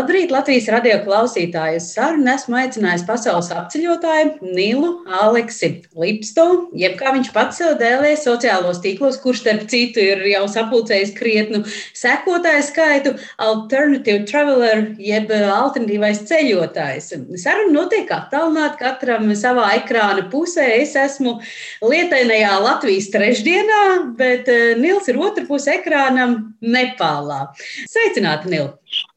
Labrīt, Latvijas radio klausītāji! Es sarunu esmu aicinājis pasaules apceļotāju Nilu Aleksi Lipsto, jeb kā viņš pats sev dēlē sociālos tīklos, kurš, starp citu, ir jau sapulcējis krietnu sekotāju skaitu, Alternative Traveler, jeb alternatīvais ceļotājs. Saruna notiek attālināt katram savā ekrāna pusē. Es esmu lietainajā Latvijas trešdienā, bet eh, Nils ir otra puse ekrānam Nepālā. Sveicināti, Nil!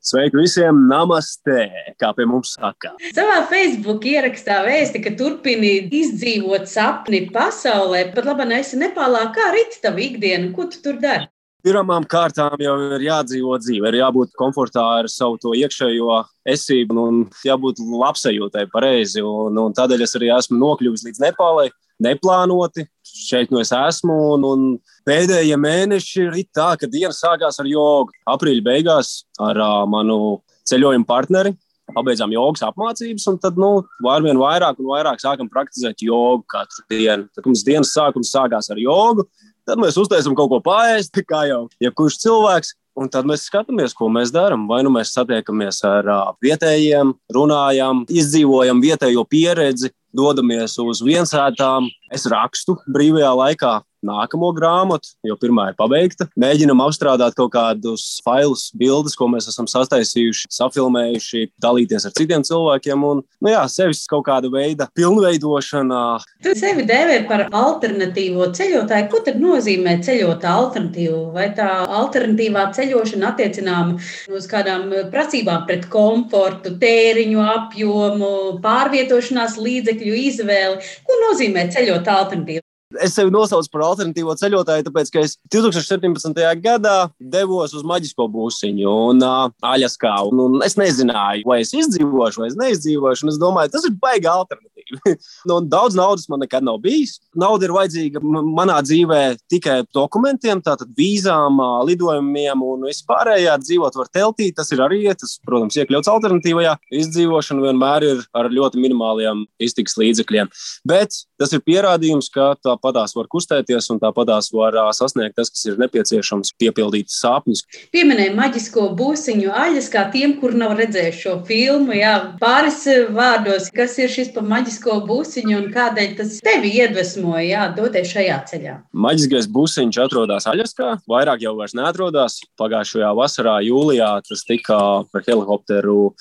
Sveiki visiem! Namaste! Kā pie mums saka. Savā Facebook ierakstā vēsti, ka turpini izdzīvot sapni pasaulē. Pat labi, esi Nepālā. Kā rīt tavu ikdienu? Ko tu tur dari? Pirmām kārtām jau ir jādzīvo dzīve, ir jābūt komfortā ar savu to iekšējo esību un jābūt labsajūtai pareizi. Un, un tādēļ es arī esmu nokļuvis līdz Nepālai neplānoti. Šeit nu es esmu, un, un pēdējie mēneši ir tā, ka diena sākās ar jogu. Aprīļa beigās ar uh, manu ceļojumu partneri pabeidzām jogas apmācības, un tad, nu, arvien vairāk un vairāk sākam praktizēt jogu katru dienu. Tad mums dienas sākums sākās ar jogu, tad mēs uztaisām kaut ko pāriest, kā jau jebkurš cilvēks. Un tad mēs skatāmies, ko mēs darām. Vai nu mēs satiekamies ar vietējiem, runājam, izdzīvojam vietējo pieredzi, dodamies uz viensētām. Es rakstu brīvajā laikā nākamo grāmatu, jo pirmā ir pabeigta. Mēģinam apstrādāt kaut kādus failus, bildes, ko mēs esam sastaisījuši, safilmējuši, dalīties ar citiem cilvēkiem un, nu jā, sevis kaut kāda veida pilnveidošana. Tu sevi dēvē par alternatīvo ceļotāju. Ko tad nozīmē ceļot alternatīvu? Vai tā alternatīvā ceļošana attiecināma uz kādām prasībām pret komfortu, tēriņu apjomu, pārvietošanās līdzekļu izvēli? Ko nozīmē ceļot alternatīvu? Es sevi nosaucu par alternatīvo ceļotāju, tāpēc, ka es 2017. gadā devos uz maģisko būsiņu un uh, Aļaskā. Un, un es nezināju, vai es izdzīvošu, vai es neizdzīvošu. Es domāju, tas ir baigi alternatīvi. nu, daudz naudas man nekad nav bijis. Nauda ir vajadzīga manā dzīvē tikai dokumentiem, tātad vīzām, lidojumiem un vispārējā. Dzīvot var teltī, tas ir arī, tas, protams, iekļauts alternatīvajā. Izdzīvošana vienmēr ir ar ļoti minimāliem iztiks līdzekļiem. Bet tas ir pierādījums, ka tā tāpatās var kustēties un tāpatās var sasniegt tas, kas ir nepieciešams, piepildīt sapņus. Pieminēja maģisko būsiņu aļas, kā tiem, kur nav redzējuši šo filmu. Jā, pāris vārdos, kas ir šis pa maģisko būsiņu un kādēļ tas tevi iedvesmoja jā, doties šajā ceļā? Maģiskais būsiņš atrodas Aļaskā, vairāk jau neatrodas. Pagājušajā vasarā, jūlijā, tas tika par helikopteru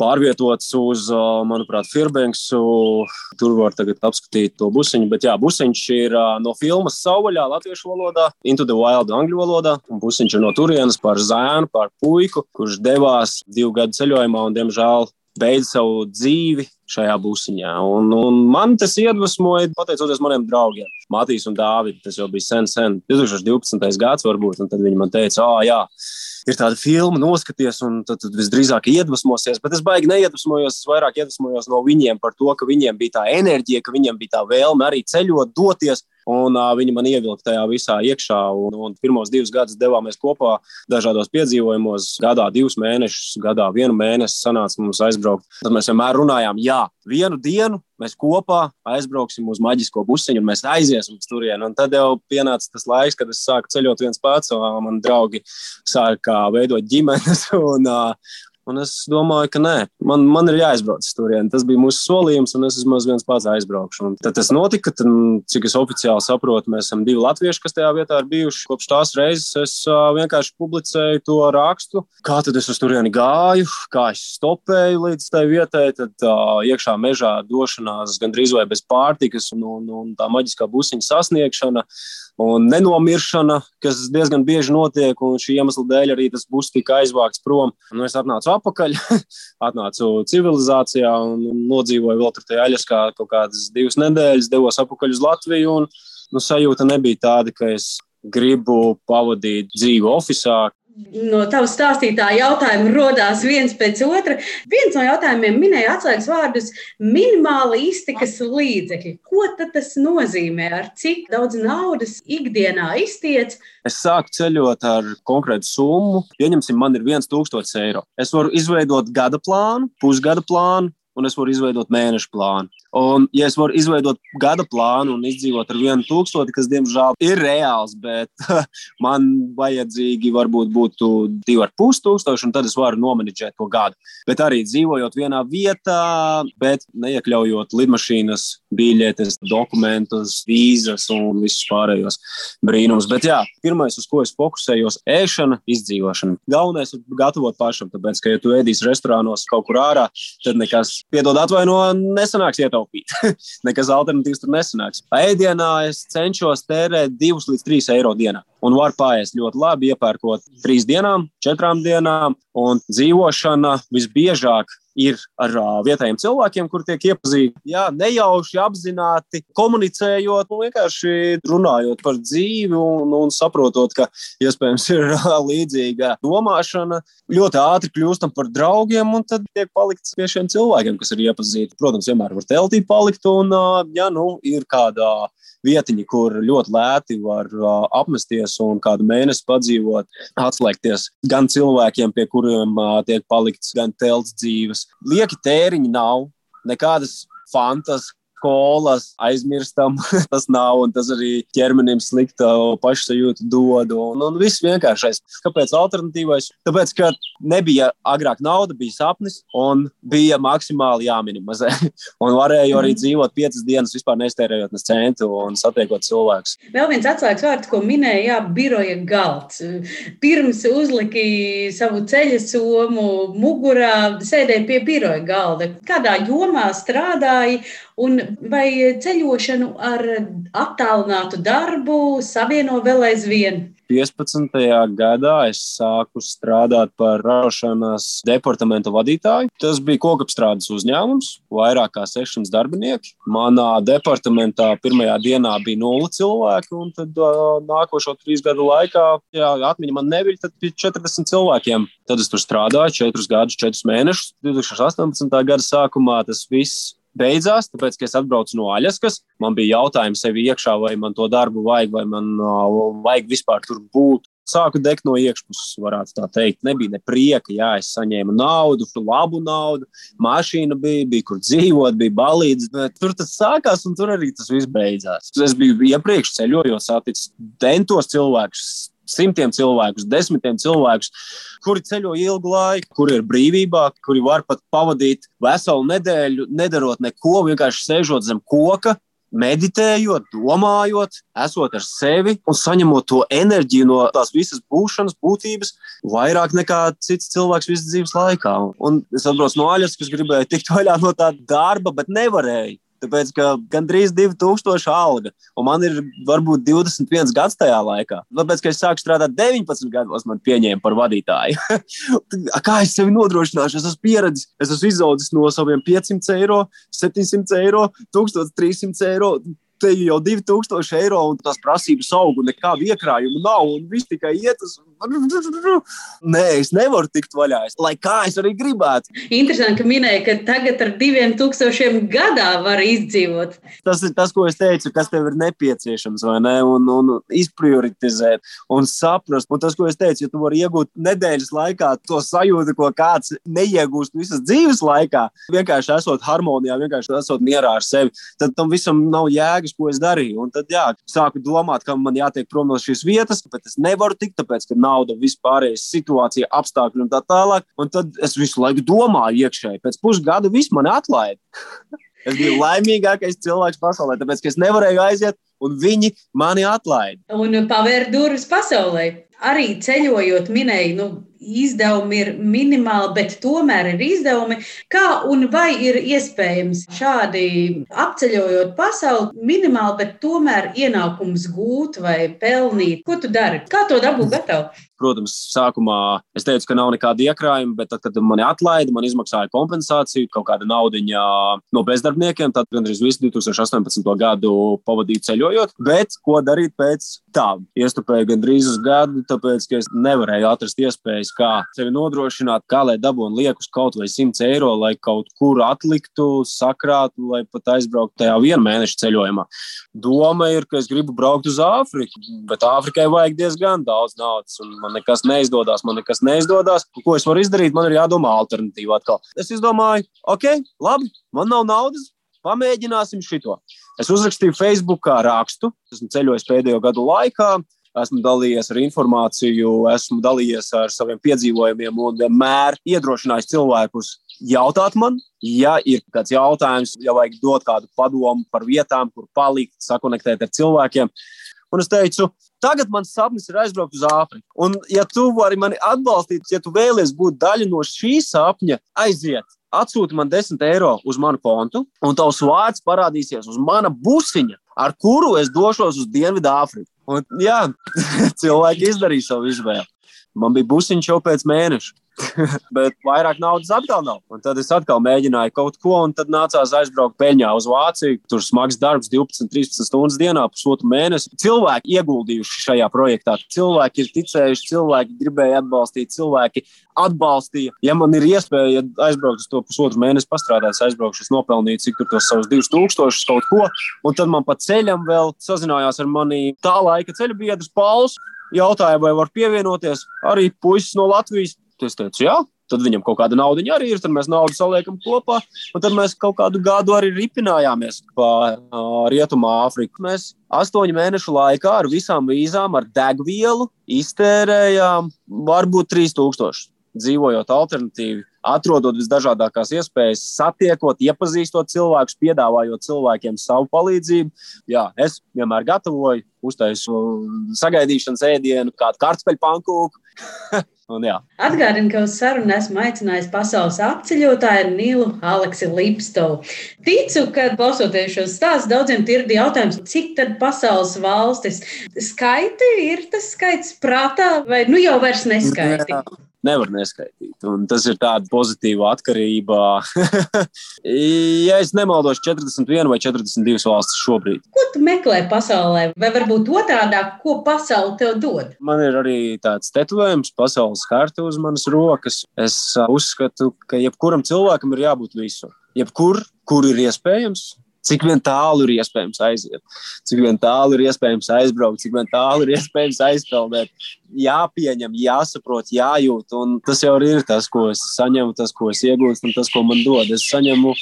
pārvietots uz, manuprāt, Fairbanksu. Tur var tagad apskatīt to busiņu. Bet jā, busiņš ir no filmas Sauvaļā, latviešu valodā, Into the Wild, angļu valodā. Un busiņš ir no turienes par zēnu, par puiku, kurš devās divu gadu ceļojumā un, diemžēl, beidz savu dzīvi šajā būsiņā. Un, un man tas iedvesmoja, pateicoties maniem draugiem, Matīs un Dāvidam. Tas jau bija sen, sen, 2012. gads, varbūt. Tad viņi man teica, ah, jā, ir tāda filma, noskaties, un tad, tad visdrīzāk iedvesmosies. Bet es baigi neiedvesmojos, es vairāk iedvesmojos no viņiem par to, ka viņiem bija tā enerģija, ka viņiem bija tā vēlme arī ceļot, doties. Un uh, viņi man ievilka tajā visā iekšā. Un, un pirmos divus gadus devāmies kopā dažādos piedzīvojumos. Gadā divus mēnešus, gadā vienu mēnesi sanāca mums aizbraukt. Tad mēs vienmēr runājām, jā, vienu dienu mēs kopā aizbrauksim uz maģisko busiņu un mēs aiziesim uz turieni. Un tad jau pienāca tas laiks, kad es sāku ceļot viens pats, un mani draugi sāka veidot ģimenes. Un, Un es domāju, ka nē, man, man ir jāizbrauc uz turieni. Tas bija mūsu solījums, un es vismaz viens pats aizbraukšu. Un tad tas notika, tad, cik es oficiāli saprotu, mēs esam divi latvieši, kas tajā vietā ir bijuši. Kopš tās reizes es vienkārši publicēju to rakstu, kā tad es uz turieni gāju, kā es stopēju līdz tai vietai. Tad uh, iekšā mežā došanās gandrīz vai bez pārtikas un, un, un tā maģiskā busiņa sasniegšana un nenomiršana, kas diezgan bieži notiek, šī iemesla dēļ arī tas būs tika aizvākts prom. Nu, es atnācu atpakaļ, atnācu civilizācijā un nodzīvoju vēl tur tajā aļaskā kaut kādas divas nedēļas, devos atpakaļ uz Latviju, un nu, sajūta nebija tāda, ka es gribu pavadīt dzīvi oficiālā, No tavas stāstītā jautājuma radās viens pēc otra. Viens no jautājumiem minēja atslēgas vārdus - minimāli iztikas līdzekļi. Ko tas nozīmē? Ar cik daudz naudas ikdienā iztiec? Es sāku ceļot ar konkrētu summu. Pieņemsim, man ir 1000 eiro. Es varu izveidot gada plānu, pusgada plānu, un es varu izveidot mēnešu plānu. Un, ja es varu izveidot gada plānu un izdzīvot ar vienu tūkstoti, kas, diemžēl, ir reāls, bet man vajadzīgi varbūt būtu divi ar pus tūkstoši, un tad es varu nomenedžēt to gadu. Bet arī dzīvojot vienā vietā, bet neiekļaujot lidmašīnas, biļetes, dokumentus, vīzas un visus pārējos brīnumus. Bet jā, pirmais, uz ko es fokusējos, ir ēšana, izdzīvošana. Galvenais ir gatavot pašam, tāpēc, ka, ja tu ēdīsi restorānos kaut kur ārā, tad nekas, piedod atvaino, nesanāks ietaupīt. nekas alternatīvs tur nesanāks. Ēdienā es cenšos tērēt 2 līdz 3 eiro dienā un var pāriest ļoti labi, iepērkot trīs dienām, četrām dienām. Un dzīvošana visbiežāk ir ar vietējiem cilvēkiem, kur tiek iepazīstināti. Jā, nejauši, apzināti, komunicējot, un vienkārši runājot par dzīvi un, un saprotot, ka iespējams ir līdzīga domāšana. Ļoti ātri kļūstam par draugiem, un tad tiek palikts pie šiem cilvēkiem, kas ir iepazīti. Protams, vienmēr var teltī palikt, un, ja nu ir kādā vietiņa, kur ļoti lēti var uh, apmesties un kādu mēnesi padzīvot, atslēgties gan cilvēkiem, pie kuriem uh, tiek palikts, gan telts dzīves. Lieki tēriņi nav, nekādas fantas, skolas aizmirstam, tas nav, un tas arī ķermenim slikta pašsajūtu dod. Un, un viss vienkāršais. Kāpēc alternatīvais? Tāpēc, ka nebija agrāk nauda, bija sapnis, un bija maksimāli jāminimizē. un varēja arī mhm. dzīvot piecas dienas, vispār nestērējot ne centu un satiekot cilvēkus. Vēl viens atslēgas vārds, ko minēja, jā, biroja galds. Pirms uzliki savu ceļa somu mugurā, sēdēja pie biroja galda. Kādā jomā strādāja Un vai ceļošanu ar attālinātu darbu savieno vēl aizvien? 15. gadā es sāku strādāt par ražošanas departamenta vadītāju. Tas bija kokapstrādes uzņēmums, vairāk kā 600 darbinieki. Manā departamentā pirmajā dienā bija nulle cilvēku, un tad uh, nākošo trīs gadu laikā, ja atmiņa man nebija, tad bija 40 cilvēkiem. Tad es tur strādāju 4 gadus, 4 mēnešus. 2018. gada sākumā tas viss beidzās, tāpēc, ka es atbraucu no Aļaskas. Man bija jautājums sev iekšā, vai man to darbu vajag, vai man uh, vajag vispār tur būt. Sāku degt no iekšpuses, varētu tā teikt. Nebija ne prieka, jā, es saņēmu naudu, labu naudu, mašīna bija, bija kur dzīvot, bija balīdzes. Tur tas sākās, un tur arī tas viss beidzās. Es biju iepriekš ceļojot, saticis dentos cilvēkus, simtiem cilvēkus, desmitiem cilvēkus, kuri ceļo ilgu laiku, kuri ir brīvībā, kuri var pat pavadīt veselu nedēļu, nedarot neko, vienkārši sēžot zem koka. Meditējot, domājot, esot ar sevi un saņemot to enerģiju no tās visas būšanas, būtības, vairāk nekā cits cilvēks visas dzīves laikā. Un es atbraucu no Aļas, kas gribēja tikt vaļā no tā darba, bet nevarēja. Tāpēc, ka gandrīz 2000 alga, un man ir varbūt 21 gads tajā laikā. Tāpēc, ka es sāku strādāt 19 gados, man pieņēma par vadītāju. Kā es sevi nodrošināšu? Es esmu pieredzējis, es esmu izaudzis no saviem 500 eiro, 700 eiro, 1300 eiro te jau 2000 eiro un tās prasības aug, un nekādu iekrājumu nav, un viss tikai iet uz. Nē, es nevaru tikt vaļā, lai kā es arī gribētu. Interesanti, ka minēja, ka tagad ar 2000 gadā var izdzīvot. Tas ir tas, ko es teicu, kas tev ir nepieciešams, vai ne? Un, un izprioritizēt un saprast. Un tas, ko es teicu, ja tu vari iegūt nedēļas laikā to sajūtu, ko kāds neiegūst visas dzīves laikā, vienkārši esot harmonijā, vienkārši esot mierā ar sevi, tad tam visam nav jēgas ko es darīju. Un tad jā, sāku domāt, ka man jātiek prom no šīs vietas, bet es nevaru tikt, tāpēc, ka nauda, vispārējais situācija, apstākļi un tā tālāk. Un tad es visu laiku domāju iekšēji, pēc pusgada viss man atlaida. es biju laimīgākais cilvēks pasaulē, tāpēc, es nevarēju aiziet, un viņi mani atlaida. Un pavērt durvis pasaulē. Arī ceļojot, minēja, nu, izdevumi ir minimāli, bet tomēr ir izdevumi. Kā un vai ir iespējams šādi apceļojot pasauli, minimāli, bet tomēr ienākums gūt vai pelnīt? Ko tu dari? Kā to dabūt gatavu? Protams, sākumā es teicu, ka nav nekāda iekrājuma, bet tad, kad mani atlaida, man izmaksāja kompensāciju, kaut kāda naudiņa no bezdarbniekiem. Tad gandrīz visu 2018. gadu pavadīju ceļojot. Bet ko darīt pēc tam? Iestupēju gandrīz uz gadu, tāpēc, ka es nevarēju atrast iespējas kā sevi nodrošināt, kā lai dabūtu liekus kaut vai 100 eiro, lai kaut kur atliktu, sakrātu, lai pat aizbrauktu tajā viena mēneša ceļojumā. Doma ir, ka es gribu braukt uz Āfriku, bet Āfrikai vajag diezgan daudz naudas, un man nekas neizdodas, man nekas neizdodas. Ko es varu izdarīt? Man ir jādomā alternatīva atkal. Es izdomāju, ok, labi, man nav naudas, pamēģināsim šito. Es uzrakstīju Facebookā rakstu, esmu ceļojis pēdējo gadu laikā, esmu dalījies ar informāciju, esmu dalījies ar saviem piedzīvojumiem un vienmēr iedrošinājis cilvēkus jautāt man, ja ir kāds jautājums, ja vajag dot kādu padomu par vietām, kur palikt, sakonektēt ar cilvēkiem. Un es teicu, tagad mans sapnis ir aizbraukt uz Āfriku. Un, ja tu vari mani atbalstīt, ja tu vēlies būt daļa no šī sapņa, aiziet. Atsūti man 10 eiro uz manu kontu, un tavs vārds parādīsies uz mana busiņa, ar kuru es došos uz Dienvidu Āfriku. Un, jā, cilvēki izdarīja savu izvēli. Man bija busiņš jau pēc mēneša. bet vairāk naudas atkal nav. Un tad es atkal mēģināju kaut ko, un tad nācās aizbraukt peļņā uz Vāciju. Tur smags darbs, 12, 13 stundas dienā, pusotru mēnesi. Cilvēki ieguldījuši šajā projektā. Cilvēki ir ticējuši, cilvēki gribēja atbalstīt, cilvēki atbalstīja. Ja man ir iespēja aizbraukt uz to pusotru mēnesi, pastrādāt, aizbraukšu, es nopelnīju cik tur tos savus 2000 kaut ko, un tad man pa ceļam vēl sazinājās ar mani tā laika ceļu biedrs Pauls. Jautāja, vai var pievienoties arī puisis no Latvijas. Es teicu, jā, tad viņam kaut kāda nauda arī ir. Tad mēs naudu saliekam kopā, un tad mēs kaut kādu gadu arī ripinājāmies pa uh, Rietumu Āfriku. Mēs astoņu mēnešu laikā ar visām vīzām, ar degvielu iztērējām varbūt 3000 dzīvojot alternatīvi, atrodot visdažādākās iespējas, satiekot, iepazīstot cilvēkus, piedāvājot cilvēkiem savu palīdzību. Jā, es vienmēr gatavoju, uztaisu sagaidīšanas ēdienu, kādu kartupeļu pankūku. Atgādinu, ka uz sarunu esmu aicinājis pasaules apceļotāju Nilu Aleksi Lipstovu. Ticu, ka klausoties šo stāstu, daudziem ir jautājums, cik tad pasaules valstis skaiti ir tas skaits prātā, vai nu jau vairs neskaiti? Jā nevar neskaitīt. Un tas ir tāds pozitīvs atkarība. ja es nemaldos, 41 vai 42 valstis šobrīd. Ko tu meklē pasaulē? Vai varbūt otrādi, ko pasaule tev dod? Man ir arī tāds tetovējums, pasaules karta uz manas rokas. Es uzskatu, ka jebkuram cilvēkam ir jābūt visur. Jebkur, kur ir iespējams, cik vien tālu ir iespējams aiziet, cik vien tālu ir iespējams aizbraukt, cik vien tālu ir iespējams aizpeldēt. Jāpieņem, jāsaprot, jājūt. Un tas jau ir tas, ko es saņemu, tas, ko es iegūstu, un tas, ko man dod. Es saņemu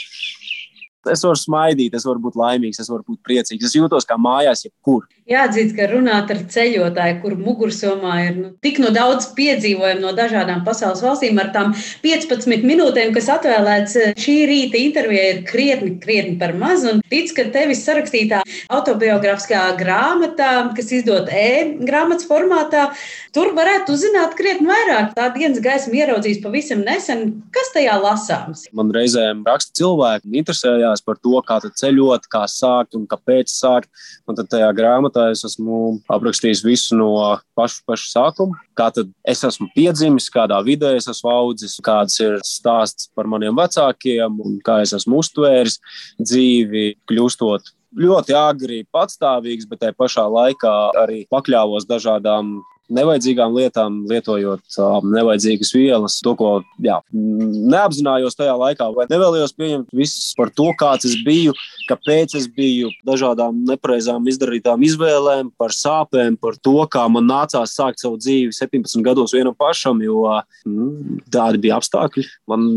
Es varu smaidīt, es varu būt laimīgs, es varu būt priecīgs. Es jūtos kā mājās, jebkur. Jāatzīst, ka runāt ar ceļotāju, kur mugursomā ir nu, tik no daudz piedzīvojumu no dažādām pasaules valstīm, ar tām 15 minūtēm, kas atvēlēts eh, šī rīta intervijai, ir krietni, krietni par maz. Un tic, ka tevis sarakstītā autobiogrāfiskā grāmatā, kas izdota e-grāmatas formātā, tur varētu uzzināt krietni vairāk. Tā dienas gaisma ieraudzījis pavisam nesen, kas tajā lasāms. Man reizēm raksta cilvēki, interesējās par to, kā ceļot, kā sākt un kāpēc sākt. Un tad tajā grāmatā es esmu aprakstījis visu no paša, paša sākuma. Kā tad es esmu piedzimis, kādā vidē es esmu audzis, kāds ir stāsts par maniem vecākiem un kā es esmu uztvēris dzīvi, kļūstot ļoti agri patstāvīgs, bet tajā pašā laikā arī pakļāvos dažādām nevajadzīgām lietām, lietojot um, nevajadzīgas vielas, to, ko jā, neapzinājos tajā laikā, vai nevēlējos pieņemt visu par to, kāds es biju, kāpēc es biju, dažādām nepareizām izdarītām izvēlēm, par sāpēm, par to, kā man nācās sākt savu dzīvi 17 gados vienam pašam, jo mm, tādi bija apstākļi. Man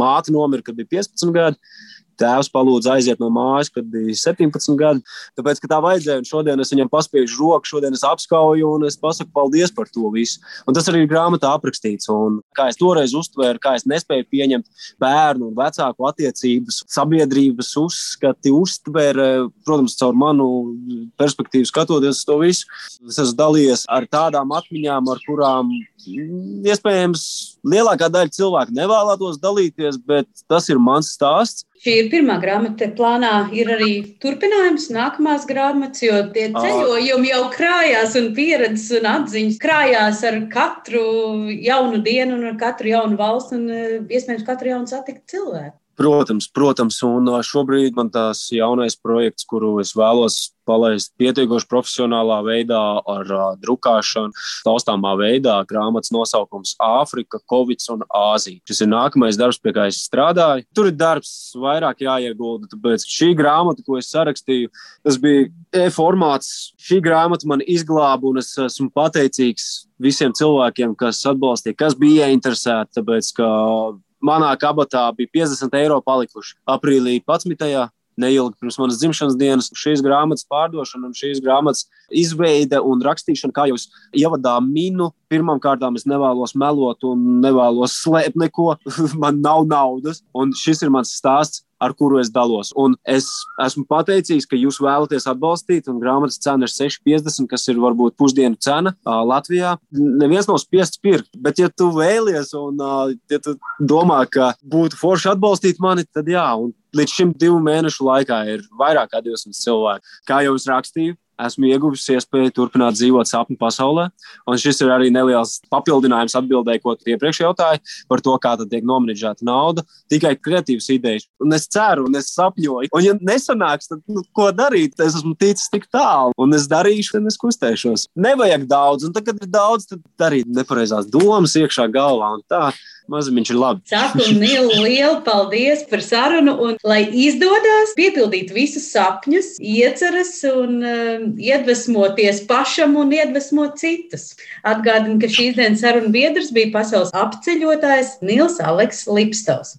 māte nomira, kad bija 15 gadi. Tēvs palūdza aiziet no mājas, kad bija 17 gadi. Tāpēc, ka tā vajadzēja, un šodien es viņam paspiežu roku, šodien es apskauju un es pasaku paldies par to visu. Un tas arī ir grāmatā aprakstīts. Un kā es toreiz uztvēru, kā es nespēju pieņemt bērnu un vecāku attiecības, sabiedrības uzskati, uztvēru, protams, caur manu perspektīvu skatoties to visu. Es esmu dalījies ar tādām atmiņām, ar kurām iespējams lielākā daļa cilvēku nevēlētos dalīties, bet tas ir mans stāsts. Šī ir pirmā grāmata. Plānā ir arī turpinājums, nākamās grāmatas, jo tie ceļojumi jau krājās, un pieredzes un atziņas krājās ar katru jaunu dienu, un ar katru jaunu valstu, un iespējams katru jaunu satiktu cilvēku. Protams, protams, un šobrīd man tās jaunais projekts, kuru es vēlos palaist pietiekoši profesionālā veidā, ar uh, drukāšanu, taustāmā veidā. Grāmatas nosaukums Āfrika, Covid un Āzija. Šis ir nākamais darbs, pie kā es strādāju. Tur ir darbs vairāk jāiegulda, tāpēc šī grāmata, ko es sarakstīju, tas bija e-formāts. Šī grāmata man izglāba, un es esmu pateicīgs visiem cilvēkiem, kas atbalstīja, kas bija ieinteresēti, tāpēc manā kabatā bija 50 eiro palikuši aprīlī 11 neilgi pirms manas dzimšanas dienas. Šīs grāmatas pārdošana un šīs grāmatas izveide un rakstīšana, kā jau es ievadā minu, pirmkārt, es nevēlos melot un nevēlos slēpt neko. Man nav naudas, un šis ir mans stāsts ar kuru es dalos. Un es esmu pateicīgs, ka jūs vēlaties atbalstīt, un grāmatas cena ir 6,50, kas ir varbūt pusdienu cena uh, Latvijā. Neviens nav spiests pirkt, bet, ja tu vēlies un uh, ja tu domā, ka būtu forši atbalstīt mani, tad jā. Un līdz šim divu mēnešu laikā ir vairāk kā 200 cilvēki. Kā jau es rakstīju, esmu ieguvis iespēju turpināt dzīvot sapņu pasaulē. Un šis ir arī neliels papildinājums atbildēji, ko tu iepriekš jautāji par to, kā tiek nomenedžēta nauda. Tikai kreatīvas idejas. Un es ceru, un es sapņoju. Un, ja nesanāks, tad nu, ko darīt? Es esmu ticis tik tālu, un es darīšu, tad es kustēšos. Nevajag daudz, un tad, kad ir daudz, tad arī nepareizās domas iekšā galvā. Mazumiņš ir labi. Saku, Nīlu, lielu paldies par sarunu. Un, lai izdodas piepildīt visus sapņus, ieceras un uh, iedvesmoties pašam un iedvesmot citus. Atgādinu, ka šīs dienas sarunu biedrs bija pasaules apceļotājs Nils Aleks Lipstovs.